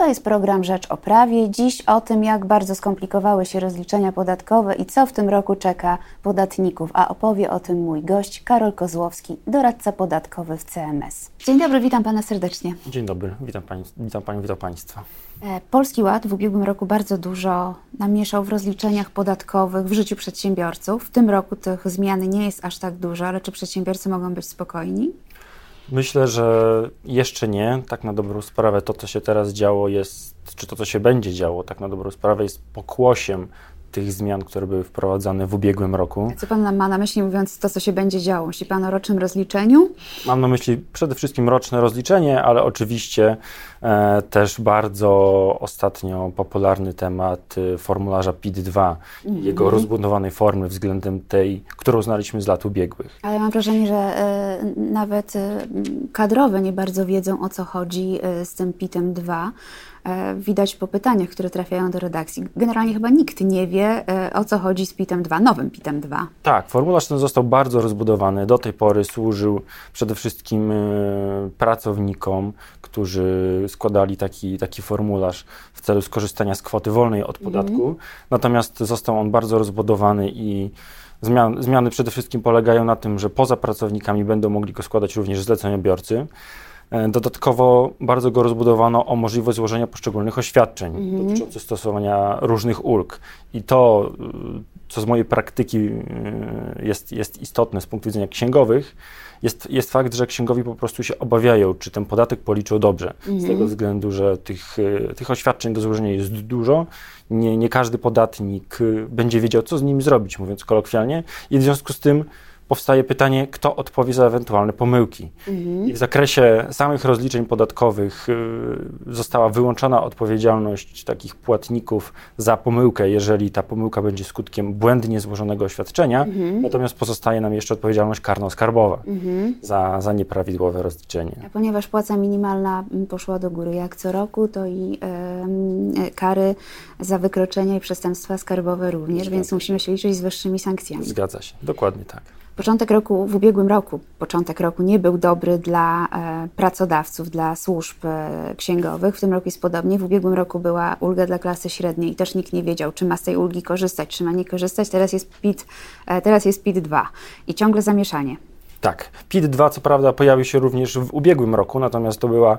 To jest program Rzecz o Prawie. Dziś o tym, jak bardzo skomplikowały się rozliczenia podatkowe i co w tym roku czeka podatników. A opowie o tym mój gość Karol Kozłowski, doradca podatkowy w CMS. Dzień dobry, witam pana serdecznie. Dzień dobry, witam pani, witam panią, witam państwa. E, Polski Ład w ubiegłym roku bardzo dużo namieszał w rozliczeniach podatkowych w życiu przedsiębiorców. W tym roku tych zmian nie jest aż tak dużo, ale czy przedsiębiorcy mogą być spokojni? Myślę, że jeszcze nie. Tak na dobrą sprawę to, co się teraz działo jest, czy to, co się będzie działo, tak na dobrą sprawę jest pokłosiem tych zmian, które były wprowadzane w ubiegłym roku. Co pan ma na myśli, mówiąc to, co się będzie działo? Myśli pan o rocznym rozliczeniu? Mam na myśli przede wszystkim roczne rozliczenie, ale oczywiście e, też bardzo ostatnio popularny temat e, formularza PIT-2 i jego rozbudowanej formy względem tej, którą znaliśmy z lat ubiegłych. Ale mam wrażenie, że e, nawet e, kadrowe nie bardzo wiedzą, o co chodzi e, z tym PIT-em 2. E, widać po pytaniach, które trafiają do redakcji. Generalnie chyba nikt nie wie, e, o co chodzi z PIT-em 2, nowym PIT-em 2. Tak, formularz ten został bardzo rozbudowany. Do tej pory służył przede wszystkim e, pracownikom, którzy składali taki, taki formularz w celu skorzystania z kwoty wolnej od podatku. Natomiast został on bardzo rozbudowany i zmian, zmiany przede wszystkim polegają na tym, że poza pracownikami będą mogli go składać również zleceniobiorcy. E, Dodatkowo bardzo go rozbudowano o możliwość złożenia poszczególnych oświadczeń dotyczących stosowania różnych ulg. I to, co z mojej praktyki y, jest, jest istotne z punktu widzenia księgowych, jest, jest fakt, że księgowi po prostu się obawiają, czy ten podatek policzył dobrze. Z tego względu, że tych, y, tych oświadczeń do złożenia jest dużo. Nie, nie każdy podatnik będzie wiedział, co z nimi zrobić, mówiąc kolokwialnie. I w związku z tym powstaje pytanie, kto odpowie za ewentualne pomyłki. I w zakresie samych rozliczeń podatkowych y, została wyłączona odpowiedzialność takich płatników za pomyłkę, jeżeli ta pomyłka będzie skutkiem błędnie złożonego oświadczenia, natomiast pozostaje nam jeszcze odpowiedzialność karno-skarbowa za, za nieprawidłowe rozliczenie. A ponieważ płaca minimalna poszła do góry jak co roku, to i e, kary za wykroczenia i przestępstwa skarbowe również, więc musimy się liczyć z wyższymi sankcjami. Zgadza się, dokładnie tak. Początek roku, w ubiegłym roku, początek roku nie był dobry dla e, pracodawców, dla służb e, księgowych. W tym roku jest podobnie. W ubiegłym roku była ulga dla klasy średniej i też nikt nie wiedział, czy ma z tej ulgi korzystać, czy ma nie korzystać. Teraz jest PIT, e, teraz jest PIT 2 i ciągle zamieszanie. Tak. PIT-2 co prawda pojawił się również w ubiegłym roku, natomiast to była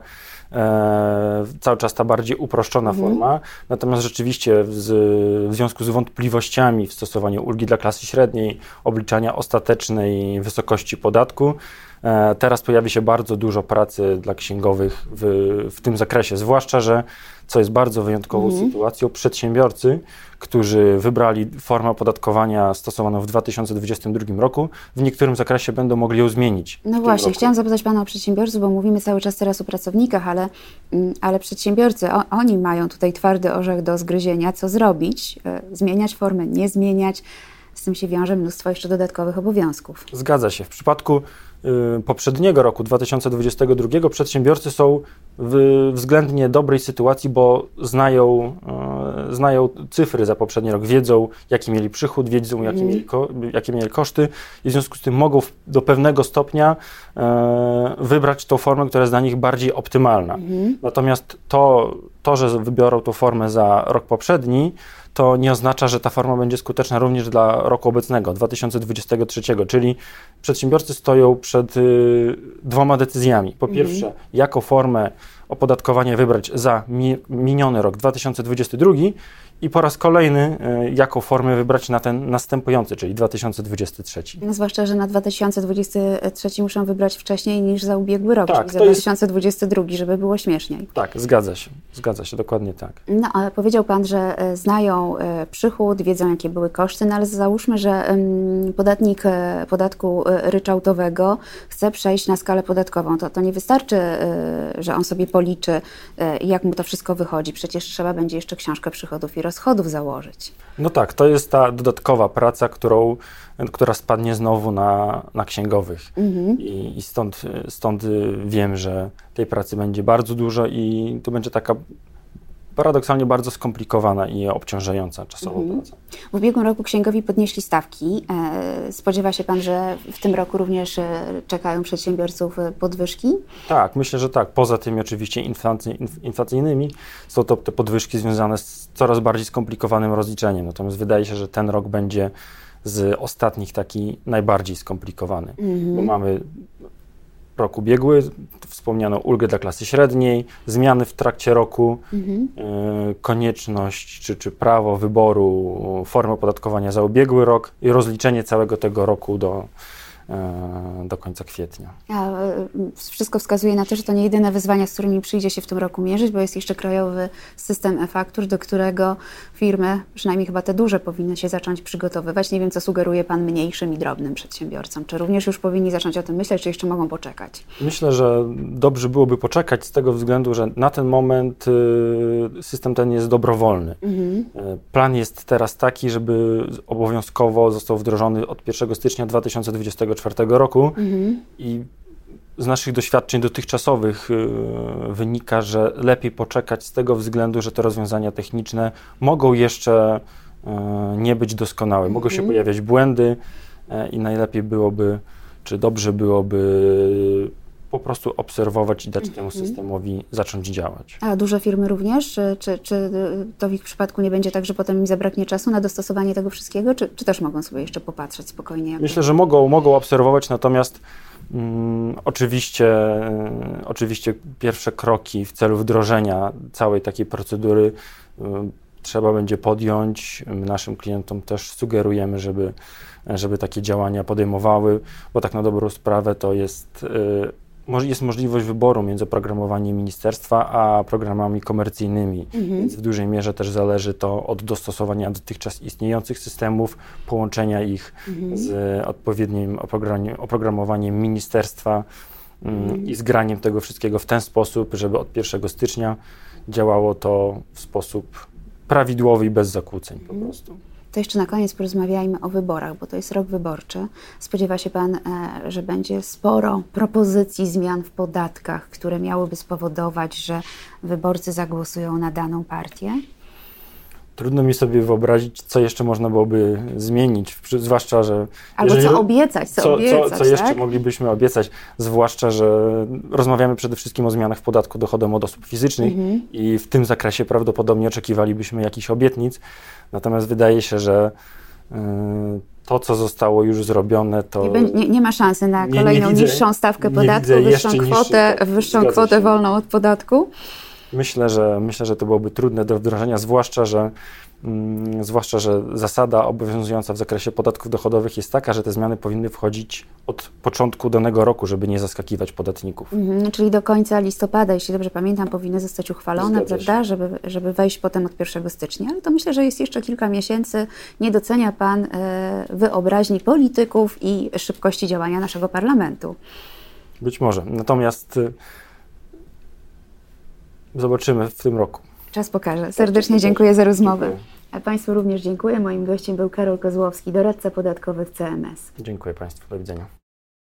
e, cały czas ta bardziej uproszczona forma. Natomiast rzeczywiście w, w związku z wątpliwościami w stosowaniu ulgi dla klasy średniej, obliczania ostatecznej wysokości podatku, e, teraz pojawi się bardzo dużo pracy dla księgowych w, w tym zakresie. Zwłaszcza, że co jest bardzo wyjątkową sytuacją, przedsiębiorcy, którzy wybrali formę opodatkowania stosowaną w 2022 roku, w niektórym zakresie będą mogli ją zmienić. No właśnie, roku. chciałam zapytać Pana o przedsiębiorców, bo mówimy cały czas teraz o pracownikach, ale, mm, ale przedsiębiorcy, o, oni mają tutaj twardy orzech do zgryzienia, co zrobić, e, zmieniać formę, nie zmieniać. Z tym się wiąże mnóstwo jeszcze dodatkowych obowiązków. Zgadza się. W przypadku y, poprzedniego roku, 2022, przedsiębiorcy są w względnie dobrej sytuacji, bo znają, y, znają cyfry za poprzedni rok, wiedzą, jaki mieli przychód, wiedzą, jakie, mieli, ko- jakie mieli koszty i w związku z tym mogą w, do pewnego stopnia y, wybrać tą formę, która jest dla nich bardziej optymalna. Natomiast to, to, że wybiorą tą formę za rok poprzedni, to nie oznacza, że ta forma będzie skuteczna również dla roku obecnego, 2023, czyli przedsiębiorcy stoją przed y, dwoma decyzjami. Po pierwsze, jaką formę opodatkowania wybrać za mi, miniony rok 2022 i po raz kolejny, y, jaką formę wybrać na ten następujący, czyli 2023. No, zwłaszcza, że na 2023 muszą wybrać wcześniej niż za ubiegły rok, Tak, czyli za to jest- 2022, żeby było śmieszniej. Tak, zgadza się, zgadza się, dokładnie tak. No, ale powiedział Pan, że e, znają e, przychód, wiedzą jakie były koszty, no ale załóżmy, że podatnik e, podatku e, ryczałtowego chce przejść na skalę podatkową. To, to nie wystarczy, e, że on sobie policzy, e, jak mu to wszystko wychodzi. Przecież trzeba będzie jeszcze książkę przychodów i rozchodów założyć. No tak, to jest ta dodatkowa praca, którą, która spadnie znowu na, na księgowych. I, i stąd, stąd wiem, że tej pracy będzie bardzo dużo i to będzie taka paradoksalnie bardzo skomplikowana i obciążająca czasowo Mhm. praca. W ubiegłym roku księgowi podnieśli stawki. E, Spodziewa się Pan, że w tym roku również e, czekają przedsiębiorców e, podwyżki? Tak, myślę, że tak. Poza tymi oczywiście inflacy, inf, inflacyjnymi są to te podwyżki związane z coraz bardziej skomplikowanym rozliczeniem. Natomiast wydaje się, że ten rok będzie z ostatnich taki najbardziej skomplikowany. Bo mamy rok ubiegły, wspomniano ulgę dla klasy średniej, zmiany w trakcie roku, Mhm. y, konieczność czy, czy prawo wyboru formy opodatkowania za ubiegły rok i rozliczenie całego tego roku do, do końca kwietnia. A e, wszystko wskazuje na to, że to nie jedyne wyzwania, z którymi przyjdzie się w tym roku mierzyć, bo jest jeszcze krajowy system e-faktur, do którego firmy, przynajmniej chyba te duże, powinny się zacząć przygotowywać. Nie wiem, co sugeruje Pan mniejszym i drobnym przedsiębiorcom. Czy również już powinni zacząć o tym myśleć, czy jeszcze mogą poczekać? Myślę, że dobrze byłoby poczekać z tego względu, że na ten moment y, system ten jest dobrowolny. Mhm. Y, Plan jest teraz taki, żeby obowiązkowo został wdrożony od 1 stycznia 2024 roku Mhm. i z naszych doświadczeń dotychczasowych y, wynika, że lepiej poczekać z tego względu, że te rozwiązania techniczne mogą jeszcze y, nie być doskonałe, mogą się Mhm. pojawiać błędy y, i najlepiej byłoby, czy dobrze byłoby po prostu obserwować i dać temu Mhm. systemowi zacząć działać. A duże firmy również? Czy, czy, czy to w ich przypadku nie będzie tak, że potem im zabraknie czasu na dostosowanie tego wszystkiego? Czy, czy też mogą sobie jeszcze popatrzeć spokojnie? jak- Myślę, że mogą, mogą obserwować, natomiast mm, oczywiście, y, oczywiście pierwsze kroki w celu wdrożenia całej takiej procedury y, trzeba będzie podjąć. Naszym klientom też sugerujemy, żeby, żeby takie działania podejmowały, bo tak na dobrą sprawę to jest, moż- jest możliwość wyboru między oprogramowaniem ministerstwa a programami komercyjnymi, więc w dużej mierze też zależy to od dostosowania dotychczas istniejących systemów, połączenia ich z odpowiednim oprogram- oprogramowaniem ministerstwa mm, i zgraniem tego wszystkiego w ten sposób, żeby od 1 stycznia działało to w sposób prawidłowy i bez zakłóceń po prostu. To jeszcze na koniec porozmawiajmy o wyborach, bo to jest rok wyborczy. Spodziewa się Pan, e, że będzie sporo propozycji zmian w podatkach, które miałyby spowodować, że wyborcy zagłosują na daną partię? Trudno mi sobie wyobrazić, co jeszcze można byłoby zmienić, zwłaszcza, że... Albo jeżeli- co obiecać, co, co, obiecać, co, co jeszcze tak? moglibyśmy obiecać, zwłaszcza, że rozmawiamy przede wszystkim o zmianach w podatku dochodowym od osób fizycznych Mhm. i w tym zakresie prawdopodobnie oczekiwalibyśmy jakichś obietnic, natomiast wydaje się, że y, to, co zostało już zrobione, to... Nie, nie, nie ma szansy na Nie- nie kolejną widzę- niższą stawkę nie podatku, wyższą kwotę, tak, wyższą kwotę wolną od podatku. Myślę, że myślę, że to byłoby trudne do wdrożenia, zwłaszcza, że mm, zwłaszcza, że zasada obowiązująca w zakresie podatków dochodowych jest taka, że te zmiany powinny wchodzić od początku danego roku, żeby nie zaskakiwać podatników. Mhm, czyli do końca listopada, jeśli dobrze pamiętam, powinny zostać uchwalone, prawda, żeby, żeby wejść potem od 1 stycznia. Ale to myślę, że jest jeszcze kilka miesięcy. Nie docenia Pan e, wyobraźni polityków i szybkości działania naszego parlamentu. Być może. Natomiast zobaczymy w tym roku. Czas pokaże. Serdecznie dziękuję za rozmowę. A Państwu również dziękuję. Moim gościem był Karol Kozłowski, doradca podatkowy w CMS. Dziękuję Państwu. Do widzenia.